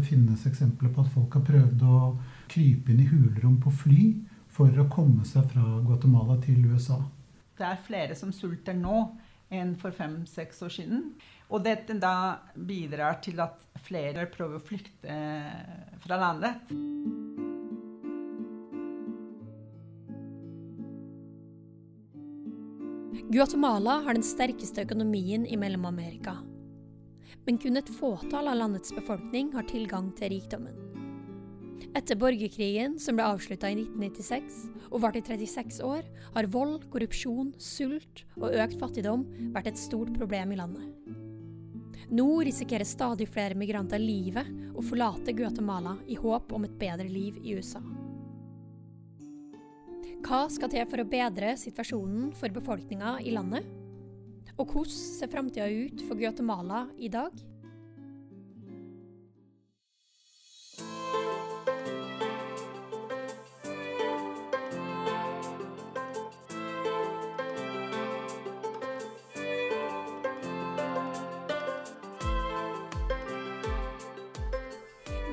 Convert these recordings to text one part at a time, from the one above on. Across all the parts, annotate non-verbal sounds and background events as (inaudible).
det finnes eksempler på at folk har prøvd å krype inn i hulrom på fly for å komme seg fra Guatemala til USA. Det er flere som sulter nå enn for fem-seks år siden. Og dette da bidrar til at flere prøver å flykte fra landet. Guatemala har den sterkeste økonomien i Mellom-Amerika. Men kun et fåtall av landets befolkning har tilgang til rikdommen. Etter borgerkrigen, som ble avslutta i 1996 og varte i 36 år, har vold, korrupsjon, sult og økt fattigdom vært et stort problem i landet. Nå risikerer stadig flere migranter livet og forlater Guatemala i håp om et bedre liv i USA. Hva skal til for å bedre situasjonen for befolkninga i landet? Og hvordan ser framtida ut for Guatemala i dag?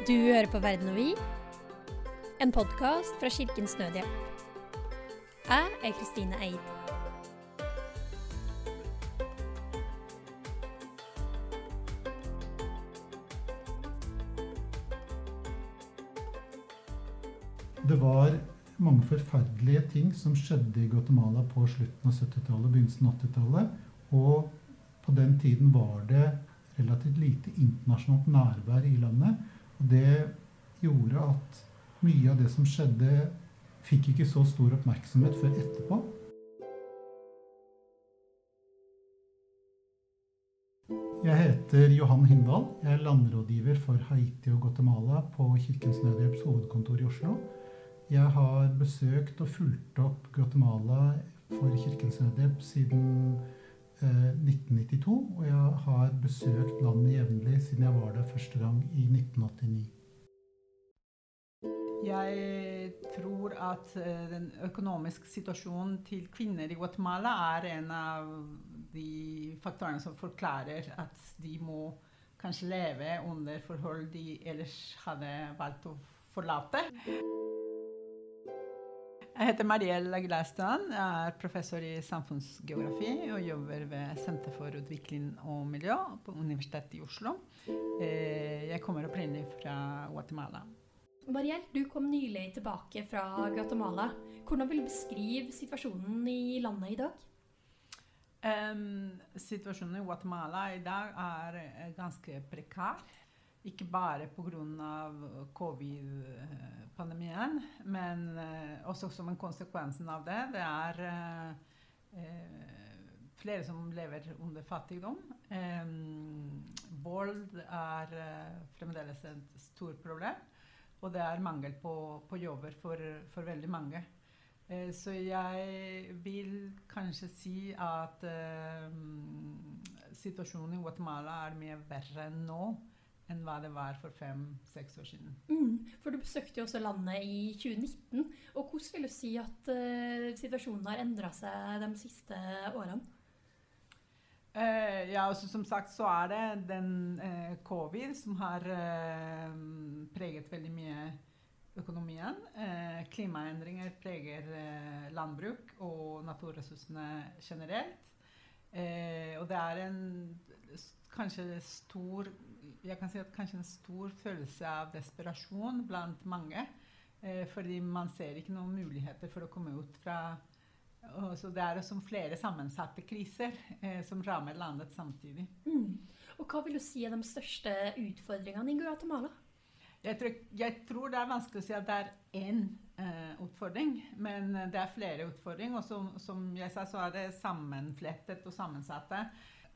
Du hører på Verden og vi, en podkast fra Kirkens Nødhjelp. Jeg er Kristine Eid. Det var mange forferdelige ting som skjedde i Guatemala på slutten av 70-tallet og begynnelsen av 80-tallet. Og på den tiden var det relativt lite internasjonalt nærvær i landet. Og det gjorde at mye av det som skjedde, fikk ikke så stor oppmerksomhet før etterpå. Jeg heter Johan Hindal. Jeg er landrådgiver for Haiti og Guatemala på Kirkens Nødhjelps hovedkontor i Oslo. Jeg har besøkt og fulgt opp Guatemala for Kirkens Nødhjelp siden eh, 1992. Og jeg har besøkt landet jevnlig siden jeg var der første gang i 1989. Jeg tror at eh, den økonomiske situasjonen til kvinner i Guatemala er en av de faktorene som forklarer at de må kanskje leve under forhold de ellers hadde valgt å forlate. Jeg heter Mariell Aguilar-Strand. Jeg er professor i samfunnsgeografi og jobber ved Senter for utvikling og miljø på Universitetet i Oslo. Eh, Jeg kommer opprinnelig fra Guatemala. Mariell, du kom nylig tilbake fra Guatemala. Hvordan vil du beskrive situasjonen i landet i dag? Um, situasjonen i Guatemala i dag er eh, ganske prekær. Ikke bare pga. covid-pandemien, men eh, også som en konsekvens av det. Det er eh, eh, flere som lever under fattigdom. Em, vold er eh, fremdeles et stort problem. Og det er mangel på, på jobber for, for veldig mange. Eh, Så jeg vil kanskje si at eh, situasjonen i Guatemala er mye verre enn nå enn hva det var for fem-seks år siden. Mm, for du besøkte jo også landet i 2019. Og hvordan vil du si at uh, situasjonen har endra seg de siste årene? Eh, ja, altså Som sagt så er det den eh, covid som har preget veldig mye økonomien. Eh, klimaendringer preger landbruk og naturressursene generelt. Eh, og det er en kanskje stor Jeg kan si at kanskje en stor følelse av desperasjon blant mange. Eh, fordi man ser ikke noen muligheter for å komme ut fra så Det er som flere sammensatte kriser eh, som rammer landet samtidig. Mm. Og hva vil du si er de største utfordringene i Guatemala? Jeg tror, jeg tror det er vanskelig å si at det er én eh, utfordring, men eh, det er flere utfordringer. Og som, som jeg sa, så er det sammenflettet og sammensatte.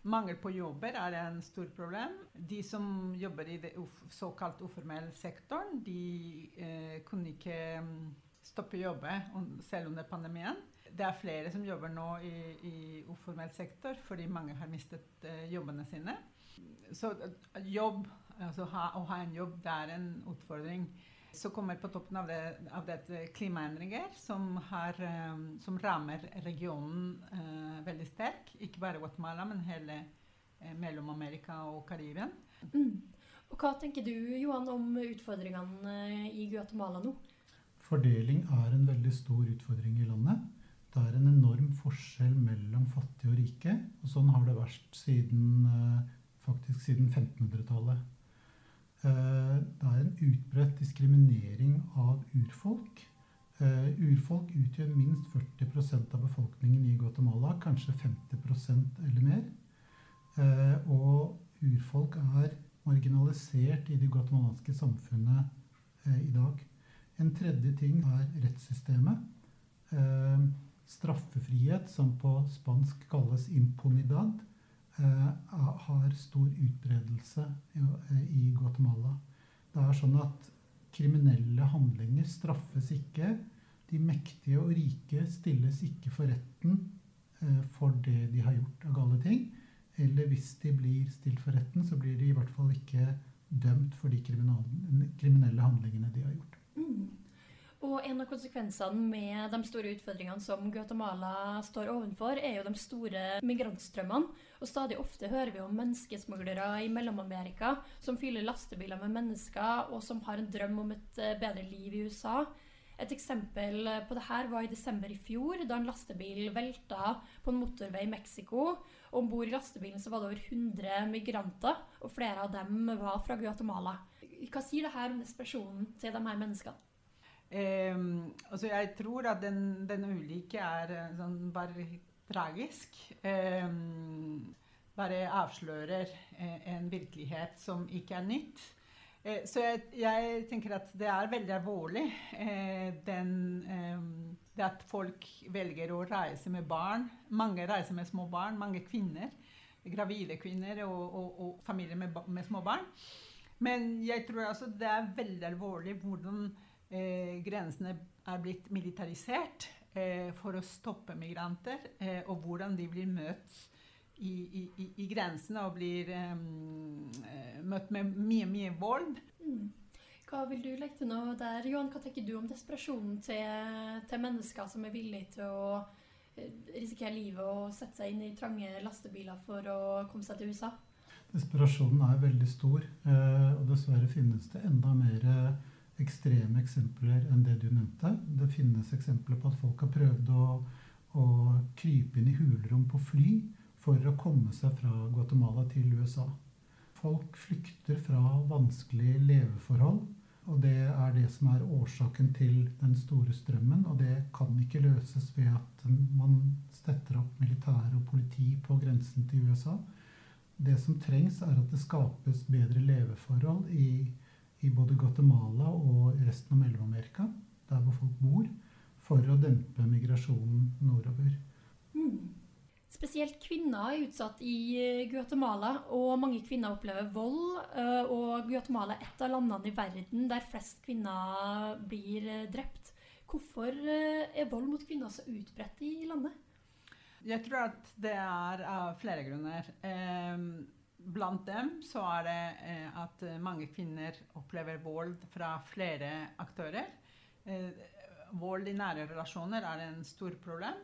Mangel på jobber er en stor problem. De som jobber i den såkalt uformelle sektoren, de eh, kunne ikke mm, stoppe å jobbe selv under pandemien. Det er flere som jobber nå i, i uformell sektor fordi mange har mistet eh, jobbene sine. Så eh, jobb, altså ha, å ha en jobb, det er en utfordring. Så kommer på toppen av, det, av det klimaendringer som, har, eh, som rammer regionen eh, veldig sterk. Ikke bare Guatemala, men hele eh, Mellom-Amerika og Karibien. Mm. Og Hva tenker du Johan, om utfordringene i Guatemala nå? Fordeling er en veldig stor utfordring i landet. Det er en enorm forskjell mellom fattige og rike. Og sånn har det vært siden, faktisk siden 1500-tallet. Det er en utbredt diskriminering av urfolk. Uh, urfolk utgjør minst 40% av befolkningen i Guatemala, kanskje 50% eller mer. Uh, og urfolk er marginalisert i det guatemalanske samfunnet uh, i dag. En tredje ting er rettssystemet. straffefrihet, som på spansk kalles impunidad, har stor utbredelse i Guatemala. Det er sånn at kriminelle handlinger straffes ikke. De mektige og rike stilles ikke for retten eh, for det de har gjort av gale ting. Eller hvis de blir stilt for retten, så blir de i hvert fall ikke dømt for de kriminelle handlingene de har gjort. Mm. Og en av konsekvensene med de store utfordringene som Guatemala står overfor, er jo de store migrantstrømmene. Og stadig ofte hører vi om menneskesmuglere i Mellom-Amerika som fyller lastebiler med mennesker, og som har en drøm om et eh, bedre liv i USA. Et eksempel på det her var i desember i fjor, da en lastebil velta på en motorvei i Mexico. Om bord i lastebilen så var det over 100 migranter, og flere av dem var fra Guatemala. Hva sier det her om desperasjonen til de her menneskene? Um, altså jeg tror at den, den ulike er eh, sånn bare tragisk. Um, bare avslører eh, en virkelighet som ikke er nytt. Eh, så jeg, jeg, tenker at det er veldig alvorlig eh, den, eh, det at folk velger å reise med barn. Mange reiser med små barn. Mange kvinner. Gravide kvinner og, og, og familier med, med, små barn. Men jeg tror altså det er veldig alvorlig hvordan grensene er blitt militarisert for å stoppe migranter, og hvordan de blir møtt i, i, i grensene og blir um, møtt med mye, mye vold. Mm. Hva vil du legge til nå der, Johan? Hva tenker du om desperasjonen til, til mennesker som er villige til å eh, risikere livet og sette seg inn i trange lastebiler for å komme seg til USA? Desperasjonen er veldig stor, eh, og dessverre finnes det enda mer ekstreme eksempler enn det du nevnte. Det finnes eksempler på at folk har prøvd å, å krype inn i hulrom på fly for å komme seg fra Guatemala til USA. Folk flykter fra vanskelige leveforhold. Og det er det som er årsaken til den store strømmen. Og det kan ikke løses ved at man stetter opp militære og politi på grensen til USA. Det som trengs, er at det skapes bedre leveforhold i, i både Guatemala og resten av Mellom-Amerika, der hvor folk bor, for å dempe migrasjonen nordover. Mm. Spesielt kvinner er utsatt i eh, Guatemala, og mange kvinner opplever vold. Eh, og Guatemala er et av landene i verden der flest kvinner blir eh, drept. Hvorfor er vold mot kvinner så utbredt i landet? Jeg tror at det er av flere grunner. Blant dem så er det at mange kvinner opplever vold fra flere aktører. Vold i nære relasjoner er en stor problem.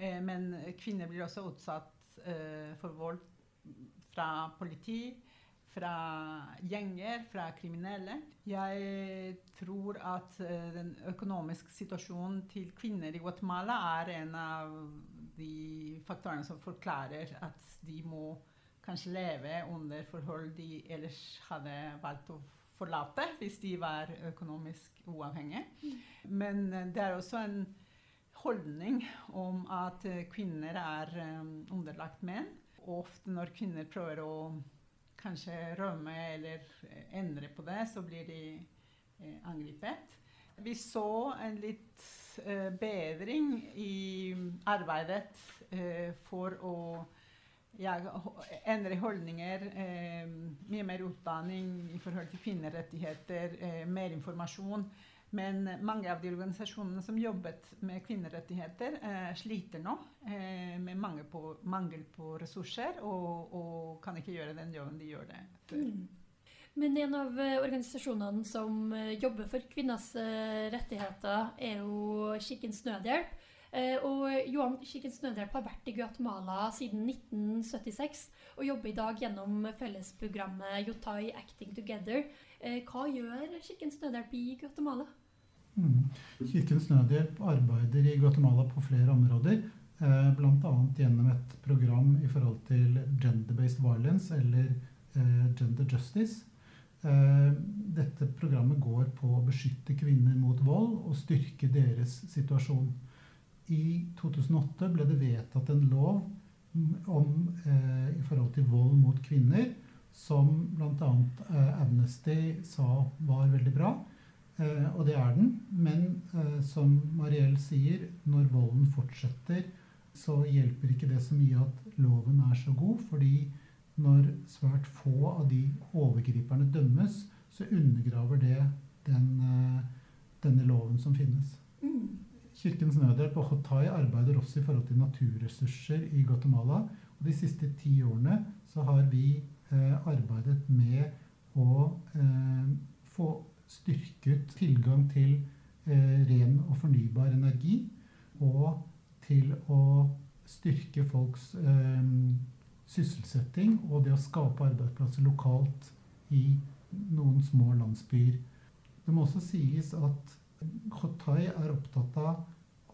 Eh, men kvinner blir også utsatt eh, for vold fra politi, fra gjenger, fra kriminelle. Jeg tror at eh, den økonomiske situasjonen til kvinner i Guatemala er en av de faktorene som forklarer at de må kanskje leve under forhold de ellers hadde valgt å forlate hvis de var økonomisk uavhengige. Mm. Men det er også en holdning om at eh, kvinner er um, underlagt menn. Og ofte når kvinner prøver å kanskje rømme eller eh, endre på det, så blir de eh, angrepet. Vi så en litt eh, bedring i arbeidet eh, for å ja, endre holdninger, eh, mye mer utdanning i forhold til kvinnerettigheter, mer informasjon. Men mange av de organisasjonene som jobbet med kvinnerettigheter, eh, sliter nå eh, med på, mangel på ressurser og, og, kan ikke gjøre den jobben de gjør det før. Mm. Men en av eh, organisasjonene som eh, jobber for kvinners eh, rettigheter, er jo Kirkens Nødhjelp. Og Johan Kirkens Nødhjelp har vært i Guatemala siden 1976 og jobber i dag gjennom fellesprogrammet Yotai Acting Together. Hva gjør Kirkens Nødhjelp i Guatemala? Mm. Kirkens Nødhjelp arbeider i Guatemala på flere områder. Eh, Bl.a. gjennom et program i forhold til gender-based violence, eller gender justice. Dette programmet går på å beskytte kvinner mot vold og styrke deres situasjon i 2008 ble det vedtatt en lov om, eh, i forhold til vold mot kvinner, som bl.a. Eh, Amnesty sa var veldig bra. Eh, og det er den. Men eh, som Mariell sier, når volden fortsetter, så hjelper ikke det så mye at loven er så god. fordi når svært få av de overgriperne dømmes, så undergraver det den, eh, denne loven som finnes. Mm. Kirkens Nødhjelp og Hotai arbeider også i forhold til naturressurser i Guatemala. Og de siste ti årene så har vi arbeidet med å eh, få styrket tilgang til eh, ren og fornybar energi. Og til å styrke folks eh, sysselsetting og det å skape arbeidsplasser lokalt i noen små landsbyer. Det må også sies at Khotai er opptatt av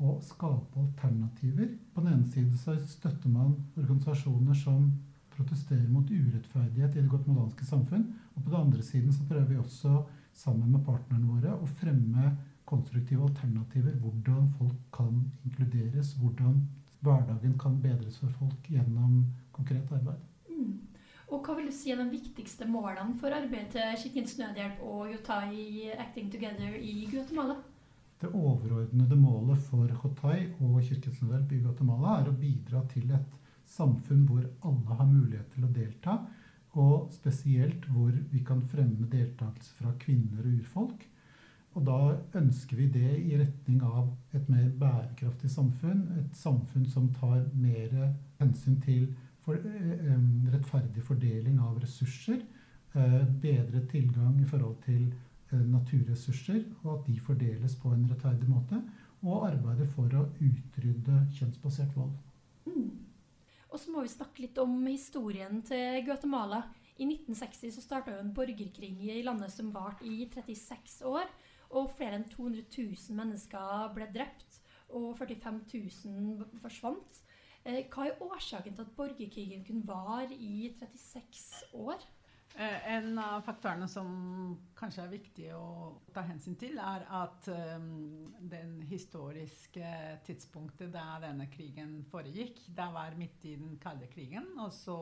å skape alternativer. På den ene side så støtter man organisasjoner som protesterer mot urettferdighet i det guatemalanske samfunn. Og på den andre siden så prøver vi også sammen med partnerne våre og fremme konstruktive alternativer. Hvordan folk kan inkluderes, hvordan hverdagen kan bedres for folk gjennom konkret arbeid. Mm. Og hva vil du si er de viktigste målene for arbeidet til Kirkens Nødhjelp og Yotai Acting Together i Guatemala? Det overordnede målet for Yotai og Kirkens Nødhjelp i Guatemala er å bidra til et samfunn hvor alle har mulighet til å delta, og spesielt hvor vi kan fremme deltakelse fra kvinner og urfolk. Og da ønsker vi det i retning av et mer bærekraftig samfunn. Et samfunn som tar mer hensyn til for, eh, rettferdig fordeling av ressurser, eh, bedre tilgang i forhold til eh, naturressurser, og at de fordeles på en rettferdig måte, og arbeide for å utrydde kjønnsbasert vold. Mm. Og så må vi snakke litt om historien til Guatemala. I 1960 så starta en borgerkrig i landet som varte i 36 år. Og flere enn 200 000 mennesker ble drept, og 45 000 forsvant. Eh, hva er årsaken til at borgerkrigen kunne vare i 36 år? Eh, en av faktorene som kanskje er viktig å ta hensyn til, er at um, den historiske tidspunktet da denne krigen foregikk, det var midt i den kalde krigen. og så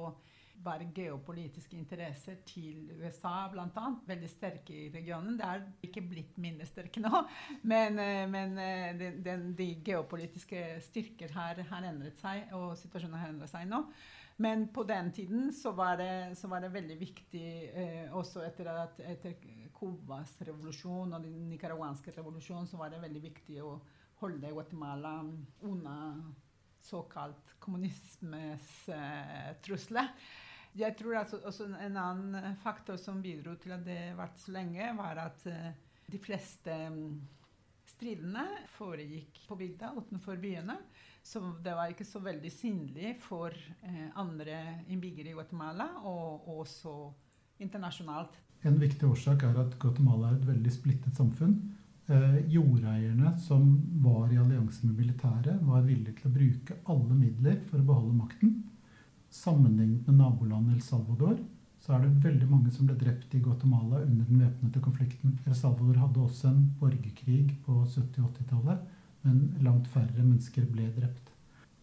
var geopolitiske interesser til USA bl.a. Veldig sterke i regionen. Det er ikke blitt mindre sterke nå, (laughs) men, eh, men eh, den, den, de geopolitiske styrker har, har, endret seg, og situasjonen har endret seg nå. Men på den tiden så var det, så var det veldig viktig, eh, også etter, at, etter Cubas revolusjon og den nicaraguanske revolusjonen, så var det veldig viktig å holde Guatemala unna såkalt kommunismes eh, trusler. Jeg tror altså, også En annen faktor som bidro til at det varte så lenge, var at eh, de fleste um, stridene foregikk på bygda utenfor byene. Så det var ikke så veldig synlig for eh, andre innbyggere i Guatemala, og også internasjonalt. En viktig årsak er at Guatemala er et veldig splittet samfunn. Eh, jordeierne som var i allianse med militæret, var villige til å bruke alle midler for å beholde makten. Sammenlignet med nabolandet El Salvador så er det veldig mange som ble drept i Guatemala under den væpnede konflikten. El Salvador hadde også en borgerkrig på 70- og 80-tallet, men langt færre mennesker ble drept.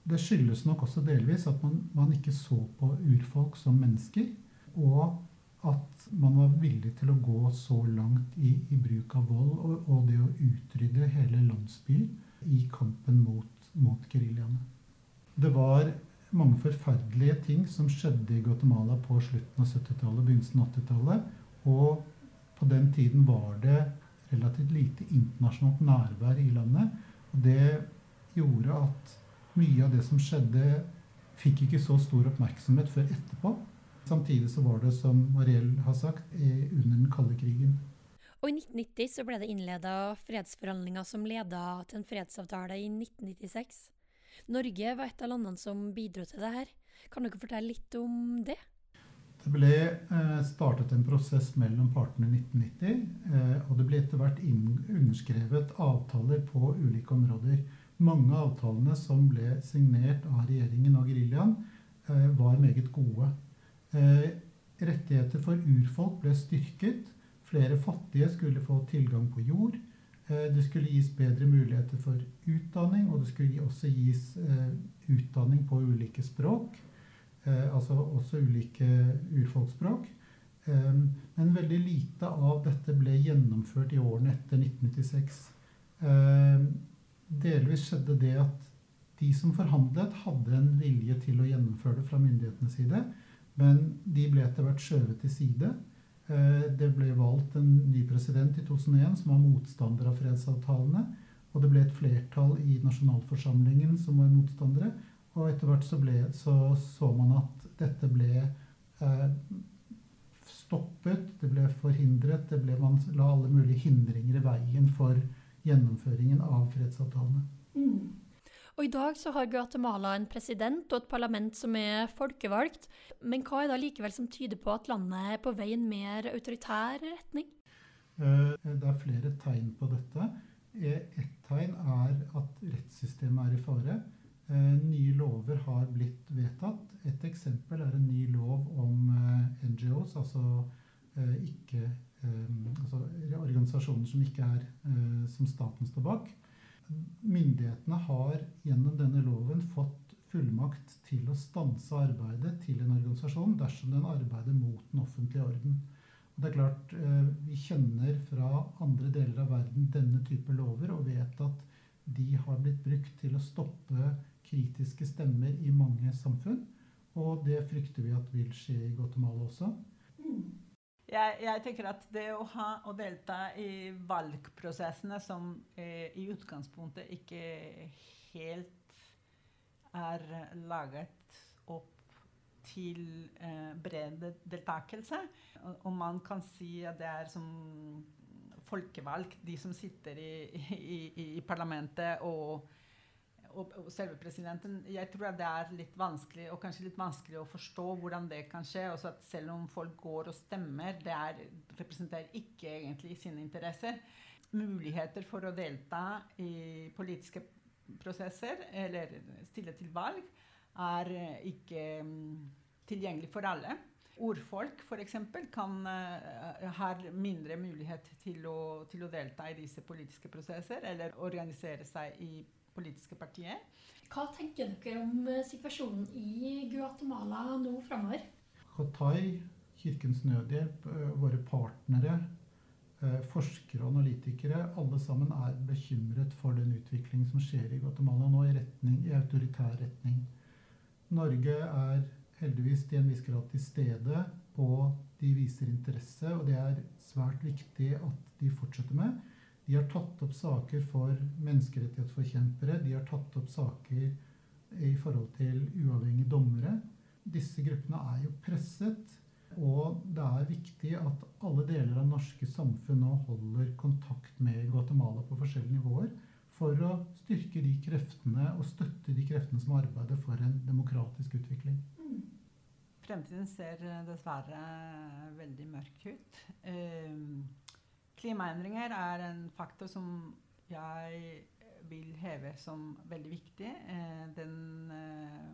Det skyldes nok også delvis at man, man ikke så på urfolk som mennesker, og at man var villig til å gå så langt i, i bruk av vold og, og, det å utrydde hele landsbyer i kampen mot, mot geriljaene. Det var mange forferdelige ting som skjedde i Guatemala på slutten av 70-tallet, begynnelsen av 80-tallet. Og på den tiden var det relativt lite internasjonalt nærvær i landet. Det gjorde at mye av det som skjedde, fikk ikke så stor oppmerksomhet før etterpå. Samtidig så var det, som Mariell har sagt, under den kalde krigen. Og i 1990 så ble det innleda fredsforhandlinger som leda til en fredsavtale i 1996. Norge var et av landene som bidro til det her. Kan dere fortelle litt om det? Det ble eh, startet en prosess mellom partene i 1990, eh, og det ble etter hvert underskrevet avtaler på ulike områder. Mange av avtalene som ble signert av regjeringen og geriljaen, eh, var meget gode. Rettigheter for urfolk ble styrket. Flere fattige skulle få tilgang på jord. Det skulle gis bedre muligheter for utdanning, og det skulle også gis utdanning på ulike språk. Altså også ulike urfolksspråk. Men veldig lite av dette ble gjennomført i årene etter 1996 delvis skjedde det at de som forhandlet, hadde en vilje til å gjennomføre det fra myndighetenes side, men de ble etter hvert skjøvet til side. Eh, det ble valgt en ny president i 2001 som var motstander av fredsavtalene. Og det ble et flertall i nasjonalforsamlingen som var motstandere. Og etter hvert så, ble, så, så man at dette ble eh, stoppet, det ble forhindret. Det ble, man la alle mulige hindringer i veien for gjennomføringen av fredsavtalene. Mm. Og I dag så har Guatemala en president og et parlament som er folkevalgt. Men hva er da likevel som tyder på at landet er på vei i en mer autoritær retning? Eh, det er flere tegn på dette. Eh, ett tegn er at rettssystemet er i fare. Eh, nye lover har blitt vedtatt. Et eksempel er en ny lov om NGOs, altså ikke Eh, altså organisasjoner som ikke er eh, som staten står bak. Myndighetene har gjennom denne loven fått fullmakt til å stanse arbeidet til en organisasjon dersom den arbeider mot den offentlige orden. Det er klart, eh, Vi kjenner fra andre deler av verden denne type lover og vet at de har blitt brukt til å stoppe kritiske stemmer i mange samfunn. Og det frykter vi at vil skje i Guatemala også. Jeg, jeg, tenker at det å ha og delta i valgprosessene som eh, i utgangspunktet ikke helt er laget opp til eh, bred deltakelse Og man kan si at det er som folkevalgt, de som sitter i, i, i parlamentet og og, og, selve presidenten Jeg tror det er litt vanskelig og kanskje litt vanskelig å forstå hvordan det kan skje. Også at selv om folk går og stemmer, det er, representerer ikke egentlig sine interesser. Muligheter for å delta i politiske prosesser eller stille til valg er ikke um, tilgjengelig for alle. Ordfolk f.eks. uh, har mindre mulighet til å, til å delta i disse politiske prosesser eller organisere seg i politiske partier. Hva tenker dere om eh, situasjonen i Guatemala nå framover? Qatai, Kirkens Nødhjelp, eh, våre partnere, eh, forskere og analytikere, alle sammen er bekymret for den utviklingen som skjer i Guatemala nå i, retning, i autoritær retning. Norge er heldigvis til en viss grad til stede, og de viser interesse, og det er svært viktig at de fortsetter med. De har tatt opp saker for menneskerettighetsforkjempere. De har tatt opp saker i forhold til uavhengige dommere. Disse gruppene er jo presset. Og det er viktig at alle deler av norske samfunn nå holder kontakt med Guatemala på forskjellige nivåer for å styrke de kreftene og støtte de kreftene som arbeider for en demokratisk utvikling. Mm. Fremtiden ser dessverre veldig mørk ut. Uh, Klimaendringer er en faktor som jeg vil heve som veldig viktig. Eh, den eh,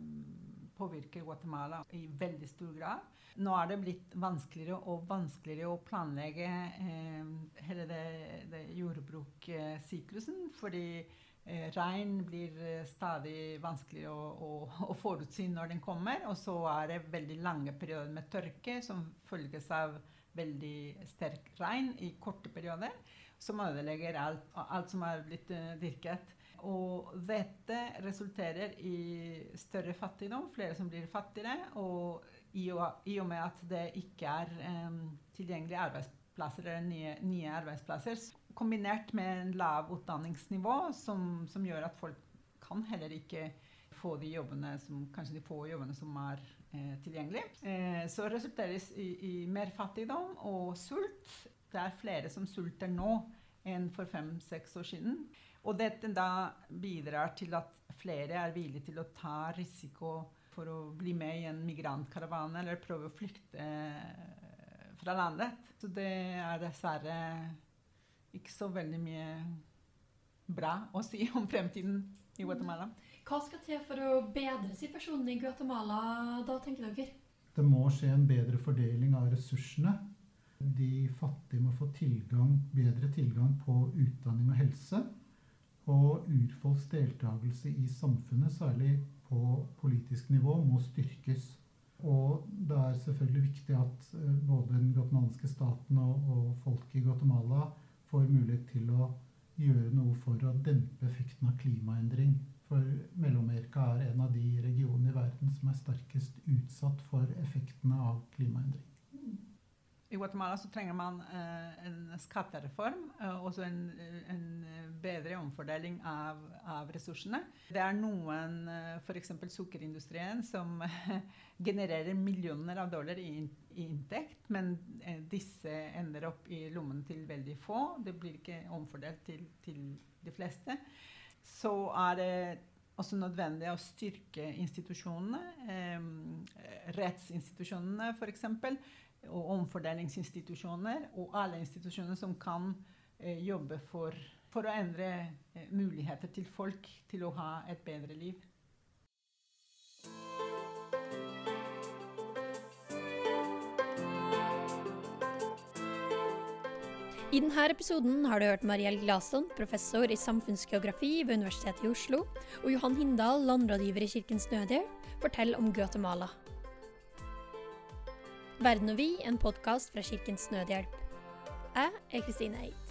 påvirker Guatemala i veldig stor grad. Nå er det blitt vanskeligere og vanskeligere å planlegge eh, hele det, det jordbrukssyklusen. Fordi regn blir stadig vanskeligere å, å, å, forutsi når den kommer. Og så er det veldig lange perioder med tørke som følges av veldig sterk regn i korte perioder, som ødelegger alt, alt som er blitt uh, dyrket. Og dette resulterer i større fattigdom, flere som blir fattigere. Og i og, med at det ikke er um, tilgjengelige arbeidsplasser eller nye, nye, arbeidsplasser, kombinert med en lav utdanningsnivå som, som gjør at folk kan heller ikke få de jobbene som, kanskje de få jobbene som er eh, tilgjengelige. Eh, så resulterer det i, i mer fattigdom og sult. det er flere som sulter nå enn for fem-seks år siden. Og dette da bidrar til at flere er villige til å ta risiko for å bli med i en migrantkaravane eller prøve å flykte eh, fra landet. Så det er dessverre ikke så veldig mye bra å si om fremtiden i Guatemala. Hva skal til for å bedre situasjonen i Guatemala da, tenker dere? Det må skje en bedre fordeling av ressursene. De fattige må få tilgang, bedre tilgang på utdanning og helse. Og urfolks deltakelse i samfunnet, særlig på politisk nivå, må styrkes. Og det er selvfølgelig viktig at eh, både den guatemalanske staten og, og folket i Guatemala får mulighet til å gjøre noe for å dempe effekten av klimaendring. For Mellom-Amerika er en av de regionene i verden som er sterkest utsatt for effektene av klimaendring. I Guatemala så trenger man eh, en skattereform og en, en, bedre omfordeling av, av, ressursene. Det er noen, uh, f.eks. sukkerindustrien, som (laughs) genererer millioner av dollar i, i inntekt, men eh, disse ender opp i lommen til veldig få. Det blir ikke omfordelt til, til de fleste. Så er det også nødvendig å styrke institusjonene, eh, rettsinstitusjonene f.eks og omfordelingsinstitusjoner og alle institusjoner som kan eh, jobbe for, for, å endre eh, muligheter til folk til å ha et bedre liv. I denne episoden har du hørt Mariell Glaston, professor i samfunnsgeografi ved Universitetet i Oslo, og Johan Hindal, landrådgiver i Kirkens Nødhjelp, fortelle om Guatemala. Verden og vi, en podkast fra Kirkens Nødhjelp. Jeg er Kristine Eid.